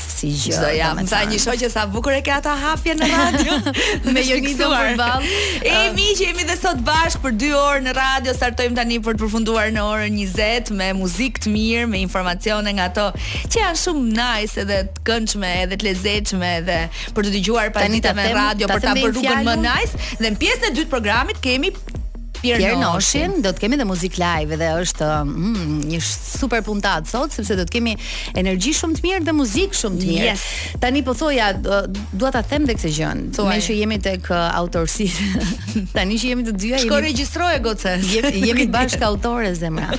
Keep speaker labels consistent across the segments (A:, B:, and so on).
A: si
B: gjithmonë. Çdo javë
C: tha një shoqe sa bukur e ke atë hapje në radio.
B: me Jonidën përballë.
C: E
B: uh,
C: meqë jemi dhe sot bashkë për 2 orë në radio, startojmë tani për të përfunduar në orën 20 me muzikë të mirë, me informacione nga ato që janë shumë nice edhe të këndshme, edhe të lezetshme edhe për të dëgjuar pasditeve në radio për ta bërë rrugën më nice. Dhe në pjesën e dytë të programit kemi
B: Pier
C: Noshin,
B: do të kemi dhe muzikë live dhe është mm, një super puntatë sot sepse do të kemi energji shumë të mirë dhe muzikë shumë të mirë.
C: Yes.
B: Tani po thoja dua ta them dhe këtë gjë. Meqë jemi tek uh, autorësia. Tani që jemi të dyja jemi Shko
C: regjistroje goce.
B: Jemi, jemi bashkautore zemra.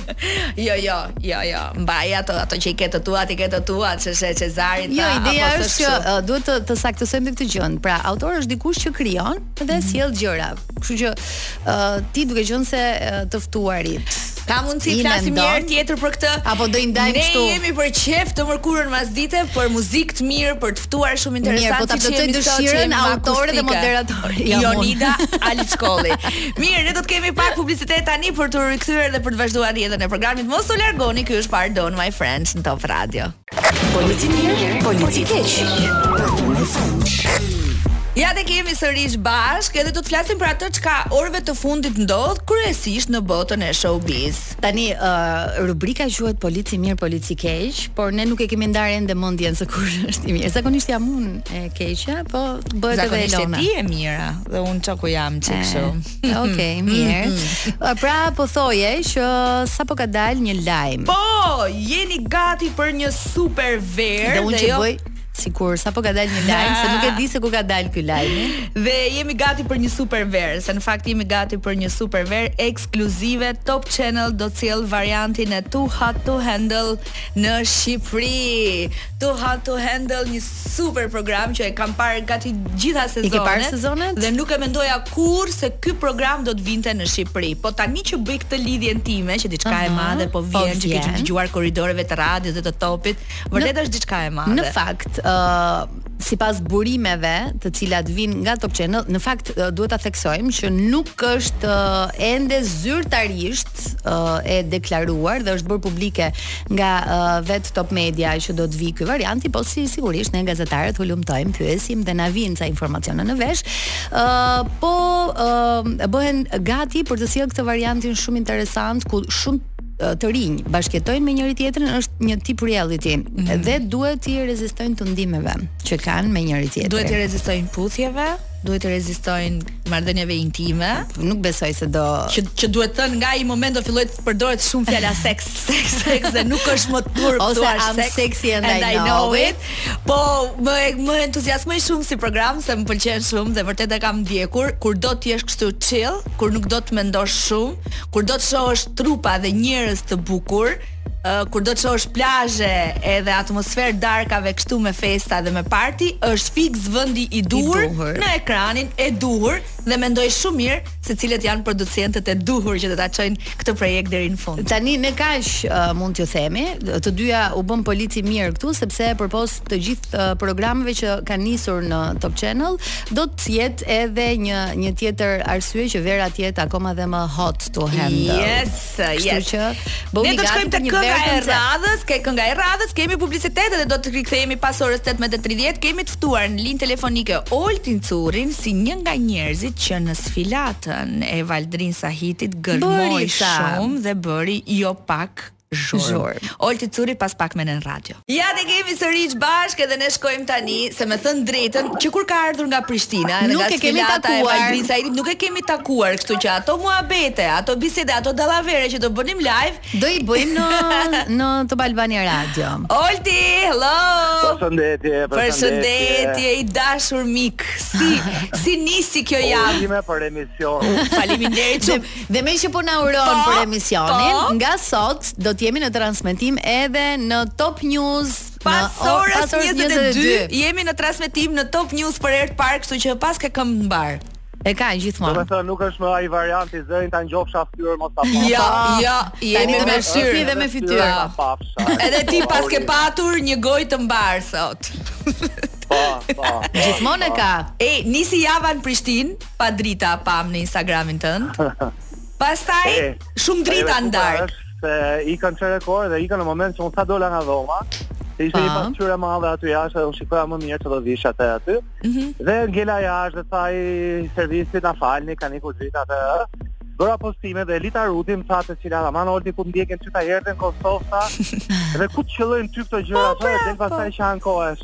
C: jo, jo, jo, jo. Mbaj ato ato që i ke të tua, i ke të tua, ç'është Cezarit.
B: Jo, ideja është që uh, duhet të të saktësojmë këtë gjë. Pra, autori është dikush që krijon dhe sjell gjëra. Kështu që uh, ti duke qenë se uh, të ftuarit
C: Ka mundësi
B: të
C: flasim një herë tjetër për këtë.
B: Apo do i ndajmë kështu.
C: Ne jemi për qejf të mërkurën masdite për muzikë të mirë, për të ftuar shumë
B: interesantë.
C: Mirë,
B: po ta plotësoj dëshirën autore dhe moderatore. Ja,
C: Jonida Aliçkolli. mirë, ne do të kemi pak publicitet tani për t'u rikthyer dhe për të vazhduar pjesën e programit. Mos u largoni, ky është Pardon My Friends në Top Radio.
A: Polici i mirë, polici i keq.
C: Ja dhe jemi sërish bashkë edhe do të flasim për atë çka orëve të fundit ndodh kryesisht në botën e showbiz.
B: Tani uh, rubrika quhet Polici i mirë, polici i keq, por ne nuk e kemi ndarë ende mendjen se kush është i mirë. Zakonisht jam unë e keqja, po bëhet edhe Elona.
C: Zakonisht ti e mira dhe unë çka jam çik
B: Okej, okay, mirë. Mm-hmm. Pra po thoje që sapo ka dalë një lajm.
C: Po, jeni gati për një super verë
B: dhe unë që
C: jo...
B: bëj sikur sapo ka dalë një lajm, se nuk e di se ku ka dalë ky lajm.
C: Dhe jemi gati për një super verë, se në fakt jemi gati për një super verë ekskluzive Top Channel do të sjellë variantin e Too Hot to Handle në Shqipëri. Too Hot to Handle, një super program që e kam parë gati të gjitha sezonet.
B: I ke parë sezonet?
C: Dhe nuk e mendoja kurrë se ky program do të vinte në Shqipëri. Po tani që bëj këtë lidhjen time, që diçka uh
B: -huh, e
C: madhe po,
B: po
C: vjen, po që ke dëgjuar korridoreve të radios dhe të topit, vërtet është diçka e madhe.
B: Në fakt, uh, sipas burimeve të cilat vijnë nga Top Channel, në fakt uh, duhet ta theksojmë që nuk është uh, ende zyrtarisht e deklaruar dhe është bërë publike nga vetë Top Media që do të vijë ky varianti, po si sigurisht ne gazetarët hulumtojmë, pyesim dhe na vijnë ca informacione në vesh. Ë po ë bëhen gati për të sjellë këtë variantin shumë interesant ku shumë të rinj bashkëjetojnë me njëri-tjetrin është një tip reality mm -hmm. dhe duhet t'i rezistojnë tundimeve që kanë me njëri-tjetrin.
C: Duhet të rezistojnë puthjeve, duhet të rezistojnë marrëdhënieve intime.
B: Nuk besoj se do
C: që që duhet thënë nga ai moment do fillojë të përdoret shumë fjala seks, seks, seks dhe nuk është më turp
B: ose I'm
C: sex,
B: sexy and, and I know it.
C: Po më entuziazmoi shumë si program se më pëlqen shumë dhe vërtet e kam ndjekur kur do të jesh kështu chill, kur nuk do të mendosh shumë, kur do të shohësh trupa dhe njerëz të bukur, kur do të shohësh plazhe edhe atmosferë darkash kështu me festa dhe me party, është fiks vendi i duhur në ekranin e duhur dhe mendoj shumë mirë se cilat janë producentet e duhur që do ta çojnë këtë projekt deri në fund.
B: Tani ne kaq uh, mund t'ju themi, të dyja u bëmë polici i mirë këtu sepse përpos të gjithë uh, programeve që kanë nisur në Top Channel, do të jetë edhe një një tjetër arsye që vera të jetë akoma dhe më hot to handle.
C: Yes.
B: Kështu që
C: bëuni
B: gati për një
C: këngë
B: të
C: radhës, te kënga e radhës, kemi publicitet dhe do të rikthehemi pas orës 18:30. Kemi të ftuar në linjë telefonike Olti Currin si një nga njerëzit që në sfilatën e Valdrin Sahitit gërmoi shumë dhe bëri jo pak
B: zhurmë.
C: Olti Curri pas pak me ne në radio. Ja tek jemi sërish bashkë edhe ne shkojmë tani, se me thënë të drejtën, që kur ka ardhur nga Prishtina, edhe nga sfilata e Valdrin Sahitit, nuk e kemi takuar, kështu që ato muhabete, ato biseda, ato dallavere që do bënim live,
B: do i bëjmë në në Top Albania Radio.
C: Olti, hello!
D: Përshëndetje,
C: Përshëndetje i dashur mik. Si si nisi kjo javë?
D: Urime për emision.
C: Faleminderit shumë.
B: Dhe meqë po na uron
C: po,
B: për emisionin,
C: po.
B: nga sot do të jemi në transmetim edhe në Top News.
C: Pas orës 22 jemi në transmetim në Top News për Ert Park, kështu që paske këmbë të mbarë.
B: E ka
D: gjithmonë. Do
B: të
D: thotë nuk është më ai varianti zërin ta ndigjofsha fytyrën mos ta
C: pafsha.
B: Jo,
C: jo, jemi me
B: figurë dhe me fytyrë.
C: Edhe ti paske patur një gojë të mbarë sot.
D: Po, po.
B: Gjithmonë e ka.
C: Ej, nisi java në Prishtinë. pa drita pamë në Instagramin tënd. Pastaj
D: e,
C: shumë drita
D: në darkë. Se ikën një çerek ore dhe ikën në moment që unë sa dola nga dhoma. Se ishte një pasqyrë e madhe aty jashtë dhe unë shikoja më mirë ç'do vishja aty. Mm -hmm. Dhe ngela jashtë dhe tha ai i servisit na falni kanë ikur dritat. Bëra postime dhe Elita Rudi më tha: Të shkreta, aman o Olti, ku të ndjekin ty tërë herën në Kosovë. Dhe ku të qëllojnë ty këto gjëra?
C: Po, pra,
D: pastaj që ankohesh.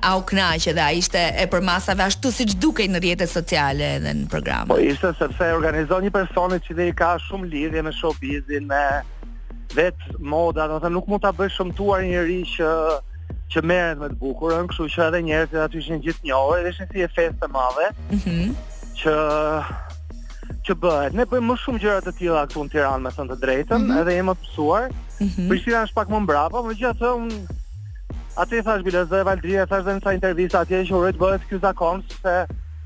C: A u kënaqe dhe a ishte e përmasave ashtu siç dukej në rrjetet sociale edhe në programe?
D: Po ishte sepse e organizon një person i cili ka shumë lidhje me showbizin, me vet moda, do të thënë nuk mund ta bësh të shëmtuar një njeri që merret me të bukurën, kështu që edhe njerëzit aty ishin gjithë të njohur, edhe ishte si një festë e madhe.
C: Mhm.
D: Mm që që bëhet. Ne bëjmë më shumë gjëra të tilla këtu në Tiranë, me thënë të drejtën, mm -hmm. edhe jemi të mësuar. Mm -hmm. Prishtina është pak më mbrapa, megjithatë unë Atë i thash Bilës dhe Valdria, thash dhe në disa intervista atje që uroj të bëhet ky zakon se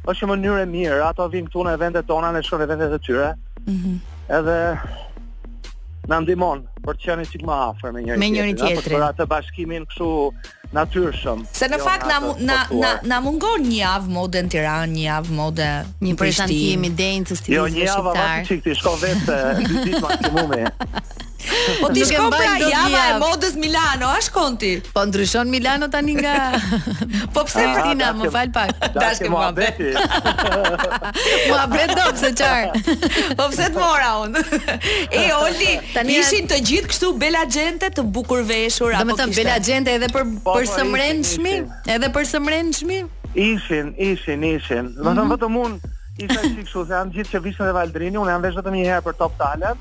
D: është një mënyrë e mirë, ato vijnë këtu në eventet tona, ne shkojmë në eventet e tyre. Mhm. Mm edhe na ndihmon për të qenë çik më afër me njëri tjetrin.
B: Me njëri
D: tjetrin. Për atë bashkimin kështu natyrshëm.
C: Se ne
D: jo
C: fakt na na na, na mungon një javë mode në Tiranë, një javë mode
B: një prezantim i denjë
D: të stilizmit
B: shqiptar.
D: Jo,
B: një
D: javë aty ti shkon vetë dy ditë maksimumi.
C: Po ti shkon pra java e modës Milano, a shkon ti?
B: Po ndryshon Milano tani nga
C: Po pse
D: ah,
B: Tina, më fal pak.
C: Dashke mua vetë.
B: Mua vetë do pse çar.
C: Po pse të mora un? E Oldi,
B: tani
C: ishin të gjithë kështu bela xhente të bukur veshur apo kishte.
B: Domethënë bela xhente edhe për
D: po,
B: për
D: po,
B: së
D: brendshmi,
B: edhe për së
D: brendshmi? Ishin, ishin, ishin. Vetëm mhm. vetëm un Isha si kështu, se janë gjithë që vishen te Valdrini, unë jam vesh vetëm një herë për Top Talent,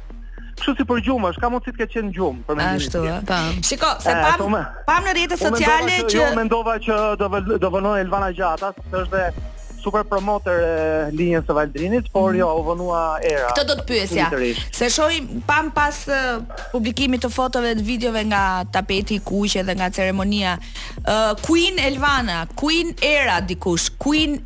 D: Kështu si për gjumë, është ka mundësi të ketë qenë gjumë për mendimin
C: Ashtu,
D: tim.
B: po.
C: Shiko, se
D: Eh,
C: pam
D: po me-
C: pam në rrjetet
D: Unë mendova
C: sociale
D: që
C: që
D: unë mendova që do vë- do vonohej Elvana Gjata, sepse është dhe super promoter e linjës së Valdrinit, por jo, u vonua Era. Mhm.
C: Këtë do të pyesja.
D: Sigurisht.
C: Se shohim pam pas eh, publikimit të fotove dhe videove nga tapeti i kuq edhe nga ceremonia. Uh, Queen Elvana, Queen Era dikush, Queen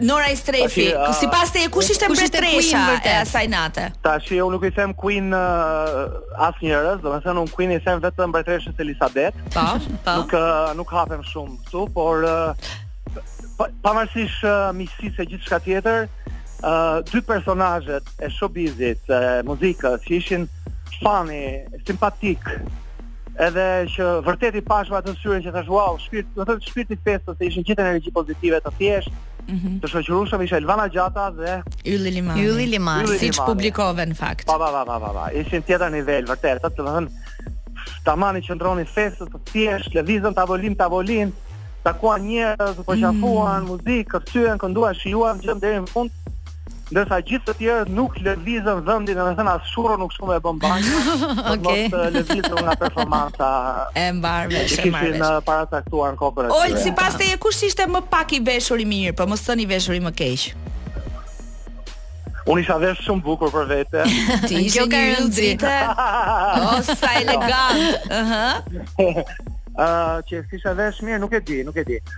C: Nora Istrefi,
D: ta shi, uh,
C: sipas teje kush ishte mbretëresha e asaj nate?
D: Tashi unë nuk i them Queen uh, asnjërës, domethënë unë Queen i them vetëm mbretëreshës Elizabeth.
C: Po, po.
D: Nuk uh, nuk hapem shumë këtu, por uh, pavarësisht pa uh, miqësisë e gjithçka tjetër, uh, dy personazhet e showbizit, e muzikës, që ishin fani, simpatik, Edhe që vërtet i pashë me atë syrin që thash wow, shpirt, do të thotë shpirti i festës, se ishin gjithë energji pozitive të thjeshtë. Mm -hmm. Të shoqërushëm ishin Elvana Gjata dhe
C: Ylli Limani.
B: Ylli Limani,
C: siç publikove në fakt.
D: Pa pa pa pa pa. pa. Ishin tjetër nivel vërtet, do të thotë tamam i qëndronin festës të thjeshtë, lëvizën tavolinë m' tavolinë, takuan njerëz, përqafuan mm. muzikë, kërcyen, kënduan, shijuan gjithë deri në fund. ndërsa gjithë të tjerët nuk lëvizën vendin, domethënë as shurrën nuk shkuan ta bënin banjë.
B: Okej. Okay.
D: Mos eh, lëvizën nga performanca.
C: E
D: mora
C: vesh, e mora vesh.
D: E paracaktuar në kokë.
C: Ol, sipas teje kush ishte më pak i veshur i mirë, po mos themi i veshuri më keq.
D: Unë isha vesh shumë bukur për vete.
C: Ti ishe një
B: yll
C: drite. O, oh, sa elegant. Ëh.
D: Ëh, që isha vesh mirë, nuk e di, nuk e di.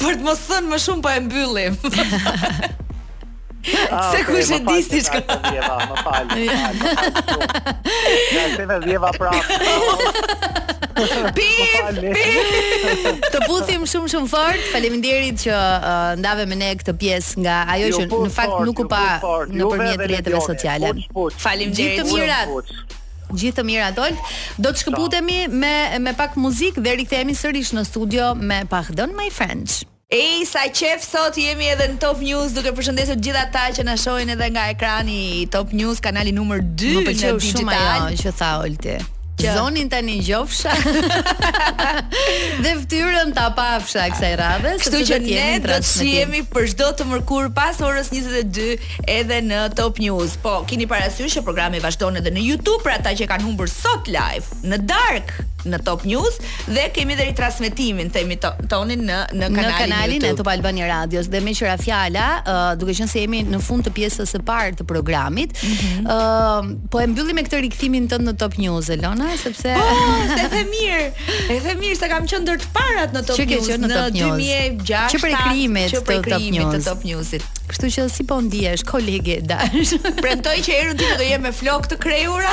C: Për të mos thënë më shumë po e mbyllim.
D: Ah,
C: se kush e di
D: se çka. Më fal. Ja, se e dhjeva prapë.
C: Pip, pip.
B: Të puthim shumë shumë fort. Faleminderit që uh, ndave me ne këtë pjesë nga ajo që në fakt nuk u pa nëpërmjet rrjeteve sociale.
C: Faleminderit.
B: Gjithë të mirat. Gjithë të mira Olt. Do të shkëputemi me pak muzikë dhe rikthehemi sërish në studio me Pardon My Friends.
C: Ej sa qef sot jemi edhe në Top News duke përshëndetur gjithë ata që na shohin edhe nga ekrani i Top News kanali numër 2 në Digitalb.
B: Më pëlqeu shumë ajo që tha Olti.
C: Që...
B: Zonin ta nigjofsha. dhe fytyrën ta pafsha kësaj radhe, sepse do të jemi në transmetim.
C: Kështu që ne do të shihemi për çdo të mërkurë pas orës 22 edhe në Top News. Po, keni parasysh që programi vazhdon edhe në YouTube për ata që kanë humbur sot live në darkë në Top News dhe kemi dhe ritransmetimin të themi tonin në në kanalin,
B: në
C: kanalin
B: e Top Albania Radios dhe meqë ra fjala, uh, duke qenë se jemi në fund të pjesës së parë të programit,
C: ë mm -hmm.
B: uh, po e mbyllim me këtë rikthimin tënd në Top News Elona, sepse
C: po, se the mirë. E the mirë se kam qenë ndër të parat në Top News
B: në, në
C: 2006
B: që prej krijimit e Top News.
C: Top Newsit.
B: Kështu që si po ndihesh kolege e dashur?
C: Premtoj që herën tjetër do jem me flokë të krehura,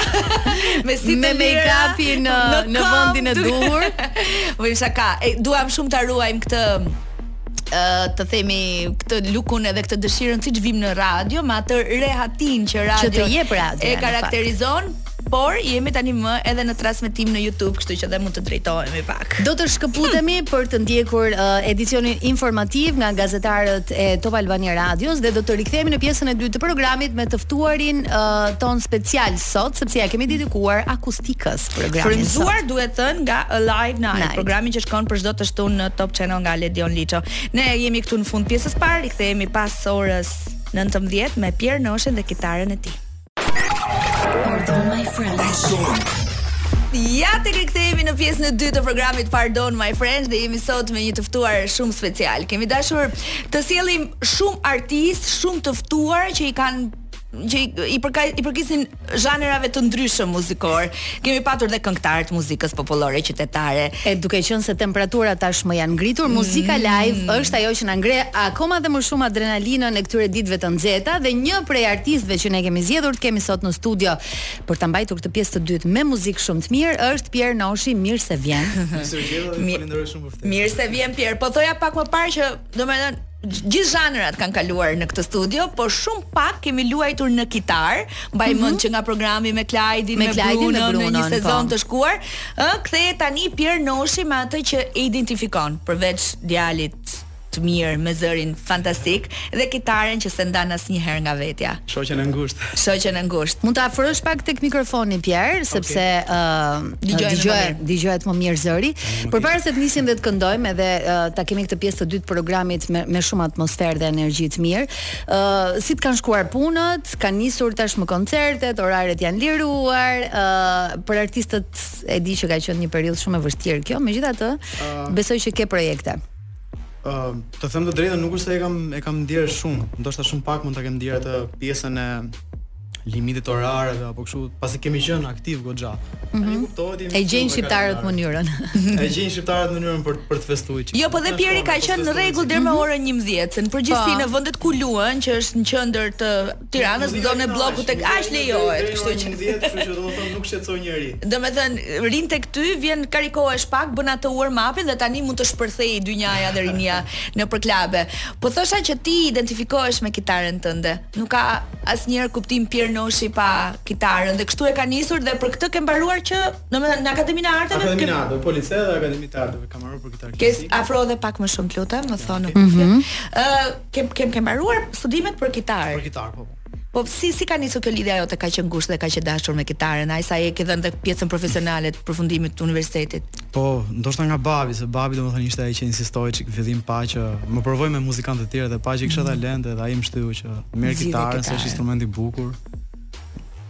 C: me si
B: me make-upin në në,
C: në
B: vendin e duhur.
C: Po me sa ka. E, duam shumë ta ruajmë këtë të themi këtë lukun edhe këtë dëshirën siç vijmë në radio, me atë rehatinë që radio që
B: të jep radio
C: e karakterizon. Por jemi tanimë edhe në transmetim në YouTube, kështu që dhe mund të drejtohemi pak.
B: Do të shkëputemi për të ndjekur uh, edicionin informativ nga gazetarët e Top Albania Radios dhe do të rikthehemi në pjesën e dytë të programit me të ftuarin uh, tonë special sot, sepse ia kemi dedikuar akustikës programin.
C: Frymzuar duhet thënë nga Alive Night,
B: Night.
C: programi që shkon për çdo të shtunë në Top Channel nga Ledion Liço. Ne jemi këtu në fund të pjesës së parë, rikthehemi pas orës 19 me Pjer Noshen dhe kitarën e tij. Ja tek kthehemi në pjesën e dytë të programit Pardon My Friends Dhe jemi sot me një të ftuar shumë special Kemi dashur të sjellim shumë artistë Shumë të ftuar që i kanë që i përka i përkasin zhanreve të ndryshëm muzikorë. Kemi patur dhe këngëtarë të muzikës popullore qytetare.
B: E duke qenë se temperaturat tashmë janë ngritur, mm. muzika live është ajo që na ngre akoma dhe më shumë adrenalinën e këtyre ditëve të nxehta dhe një prej artistëve që ne kemi zgjedhur të kemi sot në studio për ta mbajtur këtë pjesë të dytë me muzikë shumë të mirë është Pjer Noshi, mirë se vjen.
E: Mirë
C: se vjen Pjer. Po thoja pak më parë që Domethënë gjithë zhanrat kanë kaluar në këtë studio, por shumë pak kemi luajtur në kitarë. Mbaj mm -hmm. mend që nga programi me Klajdin,
B: me,
C: me
B: Klajdin dhe
C: Bruno, në një sezon
B: po.
C: të shkuar, ë kthehet tani Pjer Noshi me atë që e identifikon, përveç djalit të mirë me zërin fantastik dhe kitarën që s'e ndan asnjëherë nga vetja.
E: Shoqen e ngushtë.
C: Shoqen e ngushtë.
B: Mund të afrohesh pak tek mikrofoni Pjer, sepse ë
C: okay. uh,
B: Dëgjohet më
C: mirë.
B: Dëgjohet më mirë zëri. Mm, Përpara se të nisim dhe të këndojmë edhe uh, ta kemi këtë pjesë të dytë të programit me, me shumë atmosferë dhe energji të mirë. Ë uh, si të kanë shkuar punët, kanë nisur tashmë koncertet, oraret janë liruar, ë uh, për artistët e di që ka qenë një periudhë shumë e vështirë kjo, megjithatë uh, besoj që ke projekte.
E: Ë uh, të them të drejtën nuk është se e kam e kam ndier shumë, ndoshta shumë pak mund ta kem ndier atë pjesën e limitet orare apo kështu, pasi kemi qenë aktiv goxha. Mm -hmm.
B: kuptohet E gjejnë shqiptarët mënyrën.
E: e gjejnë shqiptarët mënyrën për për të festuar.
C: Jo, po dhe Pieri ka qenë në rregull deri me mhm. orën 11, se në përgjithësi
B: po.
C: në vendet ku luan, që është në qendër të Tiranës, në zonën e bllokut tek aq lejohet, kështu që
E: 11, kështu që domethënë nuk shqetësoj
C: njeri. Domethënë, rinia tek ty vjen karikohet pak, bën atë warm up-in dhe tani mund të shpërthejë dynjaja dhe rinia nëpër klabe. Po thosha që ti identifikohesh me kitarën tënde. Nuk ka asnjëherë kuptim Pier Noshi pa kitarën dhe kështu e ke nisur dhe për këtë ke mbaruar që, domethënë në Akademinë e Arteve.
E: Akademinë
C: e
E: Arteve, po liceun dhe Akademinë e Arteve kam mbaruar për kitarë
C: klasike.
E: Po
C: afroje edhe pak më shumë, të lutem, më thonë. Ëh, mhm. ke ke ke mbaruar studimet për kitarë.
E: Për kitarë, po. po.
C: Po si si ka nisur kjo lidhja jote ka qenë ngushtë dhe ka qenë dashuri me kitarën, aq sa e ke dhënë tek pjesën profesionale të përfundimit të universitetit?
E: Po, ndoshta nga babi, se babi domethënë ishte ai që insistoi çik fillim pa që më provoi me muzikantë të tjerë dhe pa që kisha mm. talent dhe ai më shtyu që merr kitarën, se është instrument i bukur.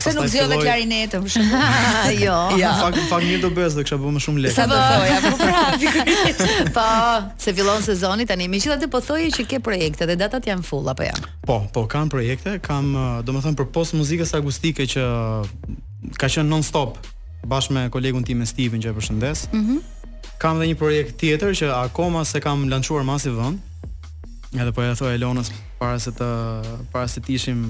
C: Pse nuk zgjodhe
E: dhe
C: klarinetën për shkak?
B: Jo.
C: Ja,
E: fakt fakt mirë do bësh, do kisha bërë më shumë lekë.
C: Sa do thoja, po prapë.
B: Po, se fillon sezoni tani. Megjithatë po thoje që ke projekte dhe datat janë full apo jo?
E: Po, po kam projekte, kam domethënë përpos muzikës akustike që ka qenë non stop bashkë me kolegun tim Steven që e përshëndes. Mhm. Mm kam edhe një projekt tjetër që akoma s'e kam lançuar tamam si event. Edhe po i thoja Elonës para se të para se të ishim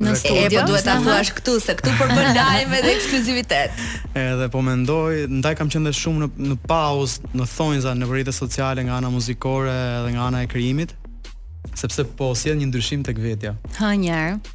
B: në
E: studio.
C: E po duhet ta thuash këtu se këtu përbën lajm dhe ekskluzivitet.
E: Edhe po mendoj, ndaj kam qenë shumë në në pauzë, në thonjza në rrjete sociale nga ana muzikore dhe nga ana e krijimit, sepse po sjell një ndryshim tek vetja.
B: Ha një herë.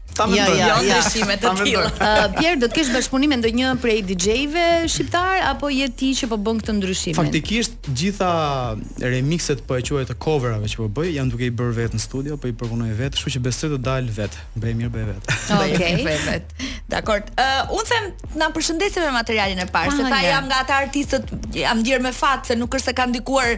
E: Ta
B: më
E: ndonjë jo
C: ndryshime të tilla.
B: Pier do të kesh bashkëpunim me ndonjë prej DJ-ve shqiptar apo je ti që po bën këtë ndryshim?
E: Faktikisht gjitha remixet po e quaj të coverave që po bëj, jam duke i bërë vetë në studio, po i përpunoj vetë, kështu që besoj të dal vetë. Bëj mirë, bëj vetë.
B: Okej,
C: bëj vetë. Dakor. Ë uh, unë them na përshëndet me materialin e parë, se tha jam nga ata artistët jam ndier me fat se nuk është se ka ndikuar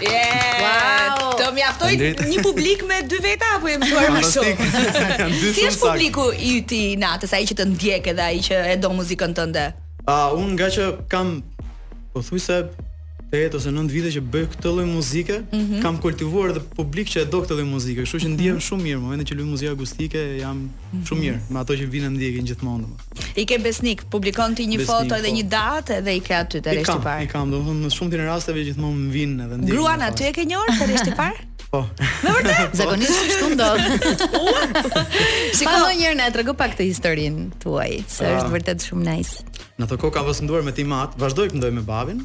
F: Yeah.
B: Wow.
C: Do mjaftoj një publik me dy veta apo je mësuar më shumë. si është publiku yt i natës, ai që të ndjek edhe ai që e do muzikën tënde?
E: A uh, unë ngaqë kam pothuajse 8 ose 9 vite që bëj këtë lloj muzike,
C: mm -hmm.
E: kam kultivuar edhe publik që e do këtë lloj muzike, kështu që ndihem mm -hmm. shumë mirë, momentin që luaj muzikë akustike jam mm -hmm. shumë mirë me ato që vijnë ndjekin gjithmonë.
C: I ke besnik, publikon ti një foto edhe
E: poston
C: një datë edhe i ke aty te
E: rreshti
C: parë.
E: I
C: kam,
E: i kam, domethënë në shumtë e rasteve gjithmonë më vijnë edhe ndjekin.
C: Gruan aty e ke njohur te rreshti parë?
E: Po. Me vërtet? Po.
B: Zakonisht kështu ndodh.
C: Shiko
B: pa një herë na trego pak këtë historinë tuaj, se
E: ah.
B: është vërtet shumë nice.
E: Në ato kohë ka vështirë me timet, vazhdoj këndoj me babin,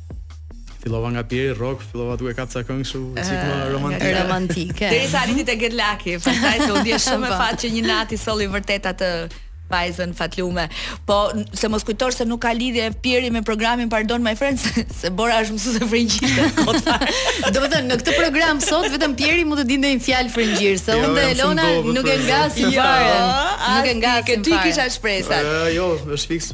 E: Fillova nga Pjeri rock, fillova duke kap ca këngë kështu ah, çik më romantike.
B: Romantike.
C: Derisa arriti te Get Lucky, pastaj se u ndjeve shumë
B: me
C: fat që një natë të solli vërtet atë vajzën fatlume. Po se mos kujtosh se nuk ka lidhje Pjeri me programin Pardon My French, se Bora është mësuese
B: e frëngjishtes. Domethënë në këtë program sot vetëm Pjeri mund të dinte një fjalë frëngjisht, se
E: jo,
B: unë dhe Elona nuk e ngasim fare. Nuk e ngasim
C: fare. Te ti kisha shpresat.
E: Jo, është fiks.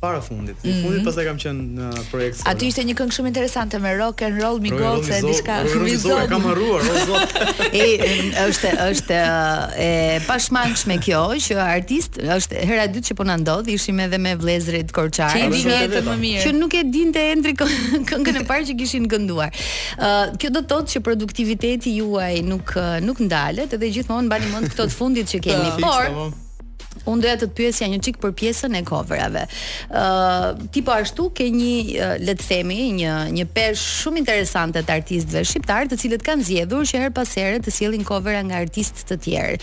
E: Para fundit. Mm
C: -hmm. I fundit
E: mhm. pastaj kam qenë në projekt solo.
C: Aty ishte një këngë shumë interesante me rock and roll mi goc
E: e
C: diçka
E: mi zog. Rock kam harruar, o zot.
B: e është është e pashmangshme kjo që artistët është hera e dytë që po na ndodh, ishim edhe me vëllezërit korçarë.
C: Që di
E: vetë
C: më mirë.
B: Që nuk e dinte Endri këngën e parë që kishin kënduar. Ë uh, kjo do të thotë që produktiviteti juaj nuk nuk ndalet edhe gjithmonë mbani mend këto të fundit që keni. Por Unë doja të të pyesja një çik për pjesën e coverave. Ë uh, ti po ashtu ke një uh, le të themi një një peshë shumë interesante të artistëve shqiptarë, të cilët kanë zgjedhur që herë pas here të sjellin covera nga artistë të tjerë.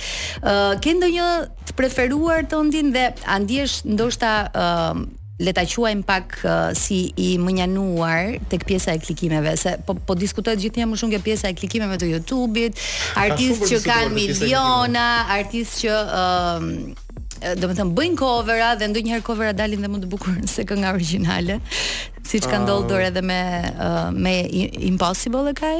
B: Ë uh, ke ndonjë të preferuar tëndin dhe a ndihesh ndoshta uh, le ta quajmë pak uh, si i mënjanuar tek pjesa e klikimeve, se po po diskutohet gjithnjë më shumë kjo pjesa e klikimeve të YouTube-it, artistë që kanë miliona, artistë që uh, domethënë bëjnë covera dhe ndonjëherë covera dalin dhe më të bukura se kënga origjinale, siç ka ah. ndodhur edhe me uh, me Impossible e kai.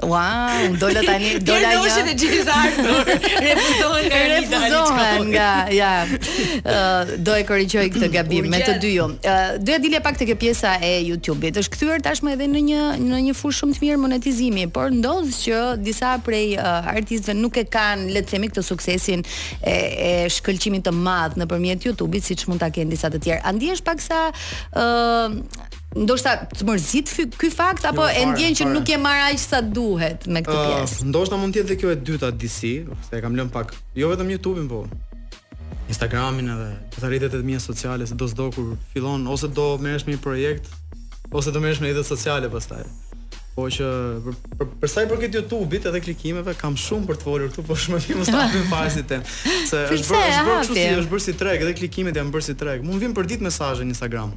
B: Ua, unë dola tani, dola
C: një. Kërë
B: e
C: James Arthur, refuzohen nga një
B: Refuzohen nga, ja. Uh, do e korrigjoj këtë gabim me të dy ju. Uh, do dilja pak te kjo pjesa e YouTube-it. është kthyer tashmë edhe në një, në një fushë shumë të mirë monetizimi, por ndodh që disa prej uh, artistëve nuk e kanë, le të themi këtë suksesin e, e shkëlqimit të madh nëpërmjet YouTube-it, siç mund ta kenë disa të tjerë. A ndihesh pak sa uh, Ndoshta të mërzit ky fakt apo
E: jo,
B: e ndjen që nuk je marrë aq sa duhet me këtë pjesë.
E: Uh, ndoshta mund të jetë dhe kjo e dyta disi, se e kam lënë pak. Jo vetëm YouTube-in, po Instagramin edhe rrjetet e mia sociale se do s'do kur fillon ose do merresh me një projekt ose do merresh me rrjetet sociale pastaj. Po që për, për, për sa i përket YouTube-it edhe klikimeve kam shumë për të folur këtu, por shumë më mirë mos ta hapim këtë temë. Se është bërë është bërë kështu si është bërë si treg, edhe klikimet janë bërë si treg. Mua më vijnë përditë mesazhe në Instagram.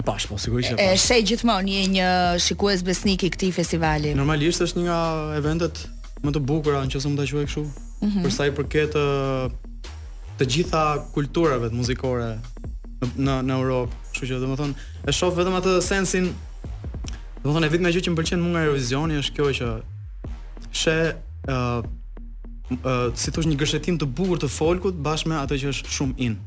E: E
C: pashë po, sigurisht që
E: e
C: pashë. E sheh gjithmonë, je një shikues besnik i këtij festivali.
E: Normalisht është një nga eventet më të bukura, nëse mund ta quajmë kështu.
C: Mm -hmm.
E: Për sa i përket të, të gjitha kulturave të muzikore në në Europë, kështu që domethënë e shoh vetëm atë sensin domethënë e vetmja gjë që më pëlqen mua nga Eurovisioni është kjo që sheh ë uh, uh, si të thuash një gërshetim të bukur të folkut bashkë me atë që është shumë in.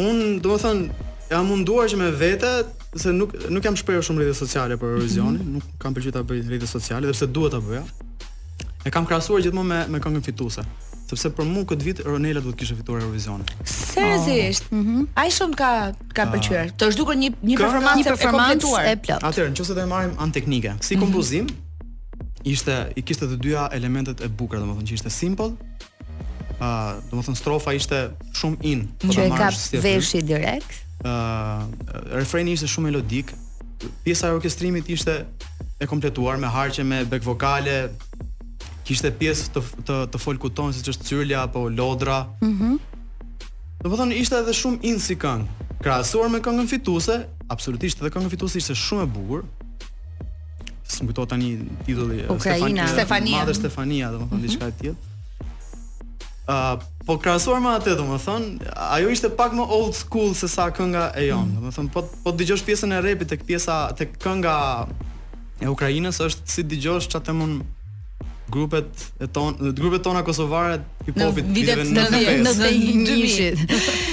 C: Unë,
E: domethënë, jam munduar që me vete, se nuk, nuk jam shprehur shumë rrjete sociale për Eurovisionin,
B: mm -hmm.
E: nuk kam pëlqyer ta bëj rrjete sociale, dhe pse duhet ta bëja. E kam krahasuar gjithmonë me, me këngën fituse sepse për mua këtë vit Ronela duhet të kishte fituar Eurovisionin.
C: Seriozisht. Oh. Mhm. Aq shumë të ka ah. pëlqyer. Të është dukur një një performancë e kompletuar.
B: E plotë.
E: Atëherë, nëse do të marrim anën teknike, si mhm. kompozim ishte i kishte të dyja elementet e bukura, domethënë që ishte simple, Ëh, uh, domethënë strofa ishte shumë in. Po
B: që e
E: kap
B: veshi direkt.
E: Ëh, uh, refreni ishte shumë melodik. Pjesa e orkestrimit ishte e kompletuar me harqe me back vokale. Kishte pjesë të të, të folkut tonë siç është cyrlja apo lodra. Mhm. Mm domethënë ishte edhe shumë in si këngë. Krahasuar me këngën fituese, absolutisht edhe kënga fituese ishte shumë e bukur. s'më kujtohet tani titulli
B: Ukraina
C: Stefania
E: Mama Stefania domethënë mhm. diçka e tillë. Ë uh, po krahasuar me atë domethënë ajo ishte pak më old school se sa kënga e jonë. Mm. Domethënë po po të dëgjosh pjesën e repit tek pjesa tek kënga e Ukrainës është si të dëgjosh çatë mund grupet e tona grupet tona kosovare të hip hopit
C: vitet 90
E: në
B: të njëjtit.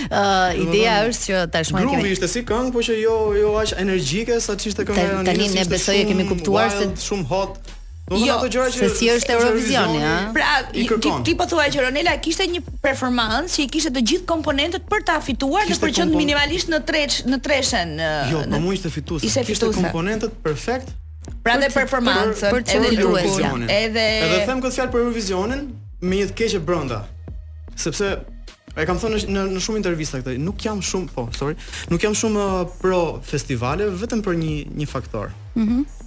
B: Ë ideja është që tashmë kemi Grupi
E: ishte si këngë, por që jo jo aq energjike sa ç'ishte kënga e
B: Tani ne besoj e kemi kuptuar se
E: shumë hot. Do
C: jo,
E: ato gjëra që
B: si është Eurovisioni, ha.
C: Pra, ti, ti po thua që Ronela kishte një performancë që i kishte të gjithë komponentët për ta fituar dhe për të
E: qenë
C: minimalisht në treç në treshen.
E: Jo, po mund të
C: fitonte.
E: Kishte komponentët perfekt
C: Pra dhe performanca,
B: për
C: edhe
B: luajtja,
C: edhe
E: Edhe them këtë fjalë për Eurovisionin me një të keqe brenda. Sepse E kam thënë në në shumë intervista këtë. Nuk jam shumë, po, sorry. Nuk jam shumë uh, pro festivaleve vetëm për një një faktor. Mhm. Mm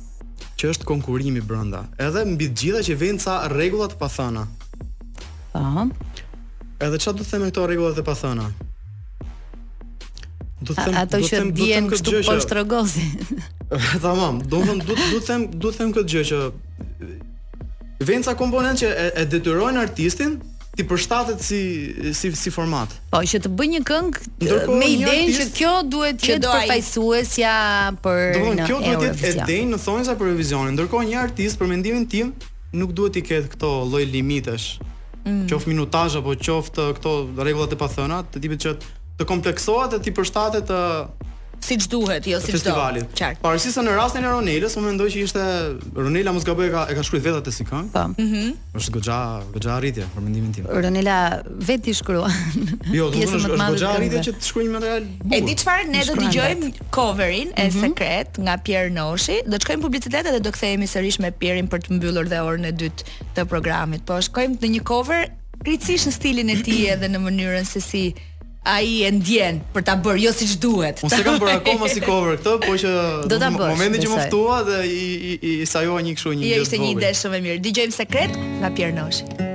E: që është konkurrimi brenda. Edhe mbi të gjitha që vënë ca rregulla të pathëna.
B: Aha.
E: Edhe çfarë dua të them me këto rregulla të pathëna? Do të them, A, ato
B: që
E: dihen
B: kështu
E: po
B: nën rrogoz.
E: Tamam, do të them, do të them, dua të them këtë gjë që vënë ca komponentë që e, e detyrojnë artistin t'i përshtatet si si si format.
B: Po që të bëj një këngë me idenë që kjo duhet të jetë përfaqësuesja për në
E: Eurovision. Kjo duhet të jetë e denjë në thonjëza për Eurovisionin. Ndërkohë një artist për mendimin tim nuk duhet t'i ketë këto lloj limitesh mm. qoftë minutazh apo qoftë këto rregullat e pathëna, të tipit që të kompleksohet dhe të përshtatet
C: siç duhet, jo siç do. Qartë.
E: Pavarësisht se në rastin e Ronelës, unë mendoj që ishte Ronela mos gaboj e ka e ka shkruar vetë atë si këngë.
B: Po. Mhm.
E: Mm është goxha, goxha arritje për mendimin tim.
B: Ronela vetë i shkruan.
E: Jo, do të
B: thoja
E: është goxha arritje që të shkruajnë material.
C: E di çfarë ne do dëgjojmë coverin e mhm. sekret nga Pier Noshi, do të shkojmë publicitet dhe do kthehemi sërish me Pierin për të mbyllur dhe orën e dytë të programit. Po shkojmë në një cover krejtësisht në stilin e tij edhe në mënyrën se si ai e ndjen për ta bërë jo siç duhet.
E: Unë s'e kam bërë akoma si cover këtë, po që
B: do ta bësh.
E: Momentin që më ftua dhe i i, i sajova kështu një gjë.
C: Jo
E: ishte
C: një ide shumë e mirë. Dëgjojmë sekret nga Pier Noshi.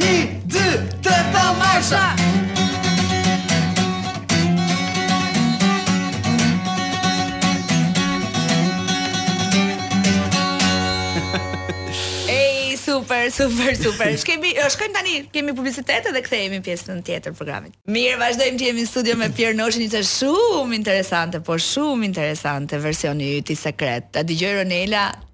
C: Një,
F: dy, tre, ta marsha!
C: Super, super, super. Shkemi, jo, shkojmë tani, kemi publicitet dhe kthehemi pjesën tjetër programit. Mirë, vazhdojmë të jemi në studio me Pier Noshin, ishte shumë interesante, po shumë interesante versioni i yt i sekret. Ta dëgjojë Ronela,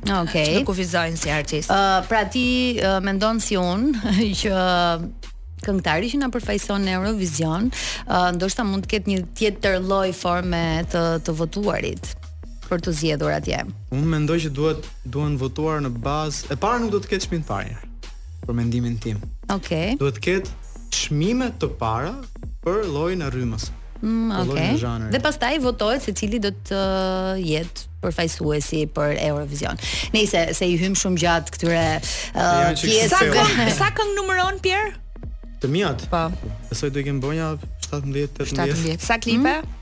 C: Okej. Që të kufizojnë si artist.
B: Ë pra ti uh, mendon si unë që këngëtari që na përfaqëson në Eurovision, uh, ndoshta mund të ketë një tjetër lloj forme të të votuarit për t'u zgjedhur atje.
E: Unë mendoj që duhet duhen votuar në bazë. E para nuk do të ketë çmim të parë. Për mendimin tim.
B: Okej.
E: Duhet të ketë çmime të para për llojin e rrymës.
B: Mm,
E: Për llojin e Okej. zhanrit.
B: Dhe pastaj votohet se cili do të uh, jetë përfaqësuesi për Eurovision. Nëse s'i hyjmë shumë gjatë këtyre uh,
E: pjesëve
C: sa këngë sa këngë numëron Pier?
E: Të miat.
C: Po.
E: Besoj do i kem nja 17 18.
C: 17. Sa klipe? Mm?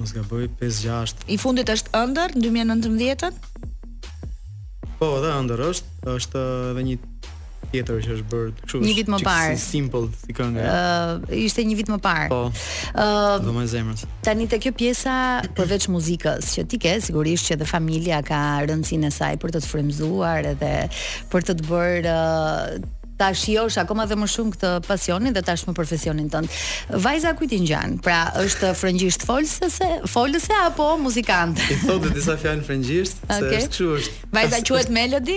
E: Mos gaboj 5-6
C: I fundit është ëndër në 2019-ën?
E: Po, dhe ëndër është është edhe një tjetër që është bërë kështu.
B: Një vit më parë.
E: Si simple si këngë.
B: Ë, uh, ishte një vit më parë.
E: Po.
B: Ë, uh,
E: do më zemrës.
B: Tani te kjo pjesa përveç muzikës që ti ke, sigurisht që edhe familja ka rëndësinë e saj për të të frymëzuar edhe për të të bërë uh, ta shijosh akoma dhe më shumë këtë pasionin dhe tashmë profesionin tënd. Vajza kujt i ngjan? Pra, është frëngjisht folëse, folëse apo muzikante?
E: I thotë disa fjalë frëngjisht, se
B: okay.
E: është kështu është.
C: Vajza quhet Melody?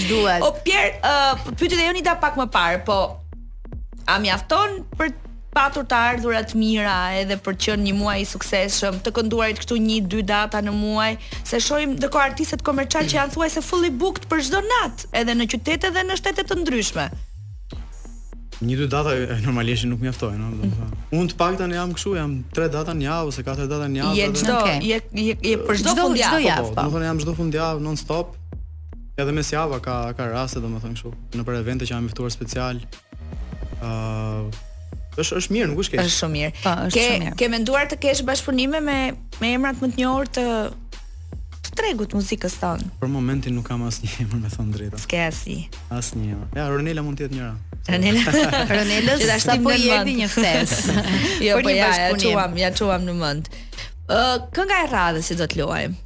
B: Duhet.
C: O Pier, uh, pyeti Jonida pak më parë, po a mjafton për të patur të ardhura të mira edhe për të qenë një muaj i suksesshëm, të kënduarit kështu një dy data në muaj, se shohim ndërkohë artistët komercialë që janë thuajse fully booked për çdo natë, edhe në qytete dhe në shtete të ndryshme.
E: Një dy data normalisht nuk mjaftojnë, ëh, domethënë. Unë të paktën jam kështu, jam 3 data në javë ose 4 data në javë.
C: Je çdo, je je për çdo fundjavë.
B: Çdo javë,
E: po. Domethënë jam çdo fundjavë non stop, Edhe mesjavës ka ka raste domethënë kështu, nëpër evente që jam i ftuar special. ë uh, është është mirë, nuk është keq.
C: Është shumë mirë.
B: Po, është
C: ke,
B: shumë mirë.
C: Ke menduar të kesh bashkëpunime me me emrat më të njohur të të tregut muzikës tonë.
E: Për momentin nuk kam asnjë emër me thënë drejtën.
C: S'ke asnjë.
E: Asnjë. Ja, Ronela mund të jetë njëra.
C: Ronela.
B: Ronela
C: që tash
B: po
C: i
B: hedh
C: ti
B: një ftesë.
C: jo, po ja, ja çuam, ja çuam në mend. Ë, uh, kënga e radhës që do të luajmë?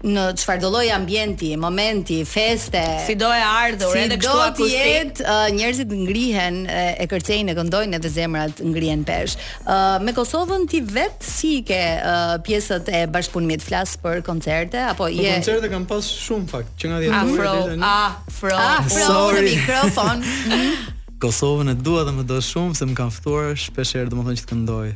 B: në çfarëdo lloj ambienti, momenti, feste.
C: Sido e ardhur, edhe kështu akustik.
B: Sido të jetë, uh, njerëzit ngrihen e, e kërcejnë e këndojnë edhe zemrat ngrihen peshë. Ë uh, me Kosovën ti vetë si i ke uh, pjesët e bashkëpunimit flas për koncerte apo
E: po,
B: je Po
E: koncerte kam pas shumë fakt, që nga 10
C: vjet
E: deri tani.
C: Afro,
B: afro, afro
E: në
B: mikrofon.
E: Kosovën e dua dhe më do shumë se më kanë ftuar shpesh herë domethënë që të këndoj.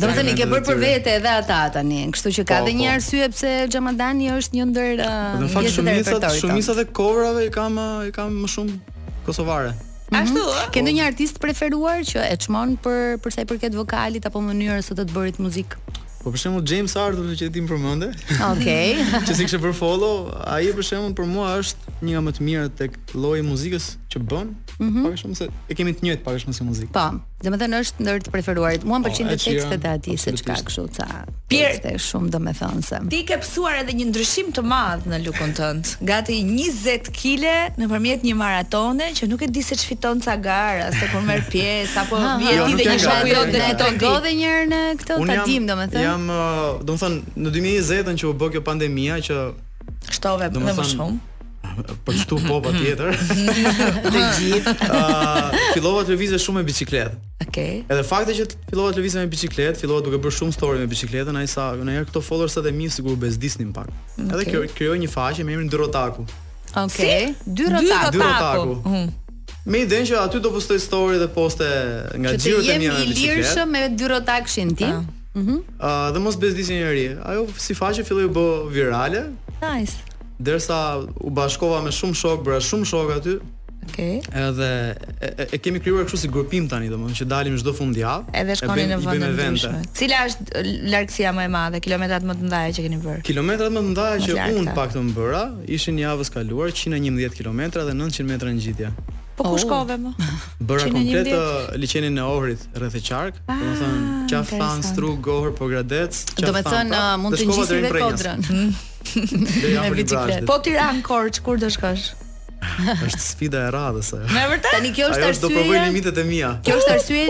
B: Do të thënë i ke bërë për vete edhe ata tani, kështu që ka
E: po,
B: dhe një
E: po.
B: arsye pse Xhamadani është një ndër
E: në fakt
B: shumica
E: shumica të coverave i kam i kam më shumë kosovare. Mhm.
C: Ashtu ë?
B: Ke po. ndonjë artist preferuar që e çmon për për sa i përket vokalit apo mënyrës së të të bërit muzikë?
E: Po për shembull James Arthur që ti më përmende.
B: Okej. Okay.
E: që siç e ke për follow, ai për shembull për mua është një nga më të mirët tek lloji i muzikës që bën.
B: Mm -hmm.
E: Pak a shumë se e kemi të njëjtë pak a shumë si muzikë.
B: Po. Domethënë është ndër të preferuarit. Mua më
E: po,
B: pëlqejnë të tekstet e atij se ç'ka kështu ca.
C: Pier
B: të shumë domethënëse.
C: Ti ke pësuar edhe një ndryshim të madh në lukun tënd. Gati 20 kile nëpërmjet një maratone që nuk e di se ç'fiton ca gara, se kur merr pjesë apo vjen
E: jo,
C: ti dhe një shoku jot dhe fiton ti.
B: Edhe një herë në këtë ta dim domethënë.
E: Jam uh, domethënë në 2020-ën që u bë kjo pandemia që
C: shtova
E: më
C: shumë.
E: Po shtuam po patjetër.
B: Të gjithë.
E: Ëh, fillova të lëviz shumë me biçikletë.
C: Okej. Okay.
E: Edhe fakti që fillova të lëviz me biçikletë, fillova duke bërë shumë story me biçikletën, aq sa nganjëherë këto followersat e mi sikur bezdiseshin pak. Okay. Edhe kjo krijova një faqe me emrin Dyrrotaku.
B: Okej.
C: Okay.
B: Si?
E: Dyrrotaku. Dyrrotaku.
C: Hmm.
E: Me idenë që aty do postoj story dhe poste nga xhirot e mija me
B: biçikletë.
E: Që
B: të jem i lirëshëm me dyrrotakëshin ti. Ah. Mhm.
E: Uh, dhe mos bezdis njeri. Ajo si faqe filloi u bë virale.
C: Nice.
E: Derisa u bashkova me shumë shokë, bëra shumë shokë aty.
C: Okej. Okay.
E: Edhe e, e, e kemi krijuar kështu si grupim tani, domethënë që dalim çdo fundjavë.
C: Edhe shkoni në vende të ndryshme. Cila është largësia më e madhe, kilometrat më të mëdha që keni bërë?
E: Kilometrat më të mëdha që unë
C: kam
E: të bëra, ishin javën e kaluar 111 kilometra dhe 900 metra ngjitje.
C: Po ku oh. shkove mo?
E: Bëra komplet të uh, liqenin e Ohrit rreth e qark, ah, domethënë Qafë
C: Thanë,
E: Strugë, Ohër, Pogradec,
B: Qafë
E: Thanë.
B: Domethënë
E: pra,
B: uh, mund të ngjisni
E: edhe
B: kodrën. Me bicikletë.
C: Po Tiranë-Korçë kur do shkosh?
E: është sfida e radhës ajo.
C: Me vërtet.
B: Tani kjo është
E: arsye. Do provoj limitet e mia.
B: Kjo është arsye,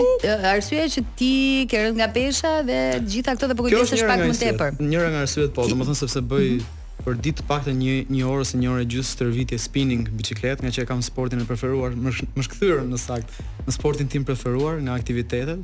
B: arsye që ti ke rënë nga pesha dhe gjitha këto dhe po kujdesesh pak më tepër.
E: Njëra nga arsyet po, domethënë sepse bëj mm -hmm për ditë të paktën një një orë ose një orë e gjysë stërvitje spinning biçikletë, nga që e kam sportin e preferuar, më, m'është kthyer në fakt, në sportin tim preferuar nga aktivitetet.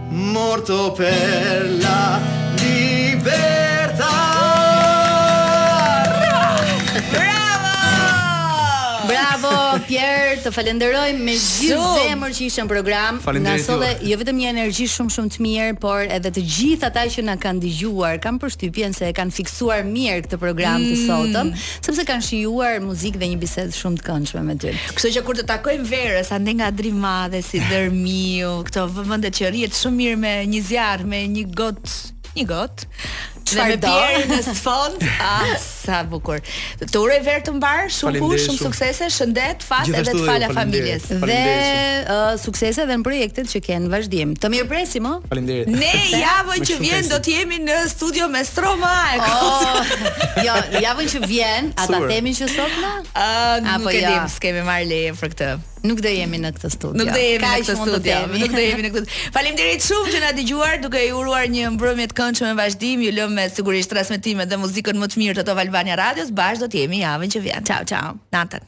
E: Morto per la libertà. Bravo!
B: Bravo Pier, të falenderojmë me gjithë zemër që ishe në program. Na solle jo vetëm një energji shumë shumë të mirë, por edhe të gjithë ata që na kanë dëgjuar, kam përshtypjen se e kanë fiksuar mirë këtë program të sotëm. Sepse kanë shijuar muzikë dhe një bisedë shumë të këndshme me ty.
C: Kështu që kur të takohemi verës, andej nga Drimadhes, Dhërmiu, këto vende që rrihet shumë mirë me një zjarr, me një gotë, një gotë. Dhe me Pierin në sfond, ah, sa bukur. Të uroj verë të mbarë, shumë punë, shumë suksese, shëndet, fat edhe të fala familjes.
B: Dhe uh, suksese edhe në projektet që ke në vazhdim. Të mirëpresim, ëh.
E: Faleminderit.
C: Ne javën që vjen do të jemi në studio me Stromae
B: oh, Jo, javën që vjen, a
E: ta
B: themi që sot na? Uh,
C: nuk e
B: ja.
C: dim, s'kemi marrë leje për këtë.
B: Nuk do jemi në këtë studio.
C: Nuk do jemi në këtë studio. Nuk do jemi në këtë. Faleminderit shumë që na dëgjuat, duke ju uruar një mbrëmje të këndshme në vazhdim. Ju lëmë me sigurisht transmetimet dhe muzikën më të mirë të Top Albania Radios. Bashkë do të jemi javën që vjen.
B: Ciao, ciao.
C: Natën.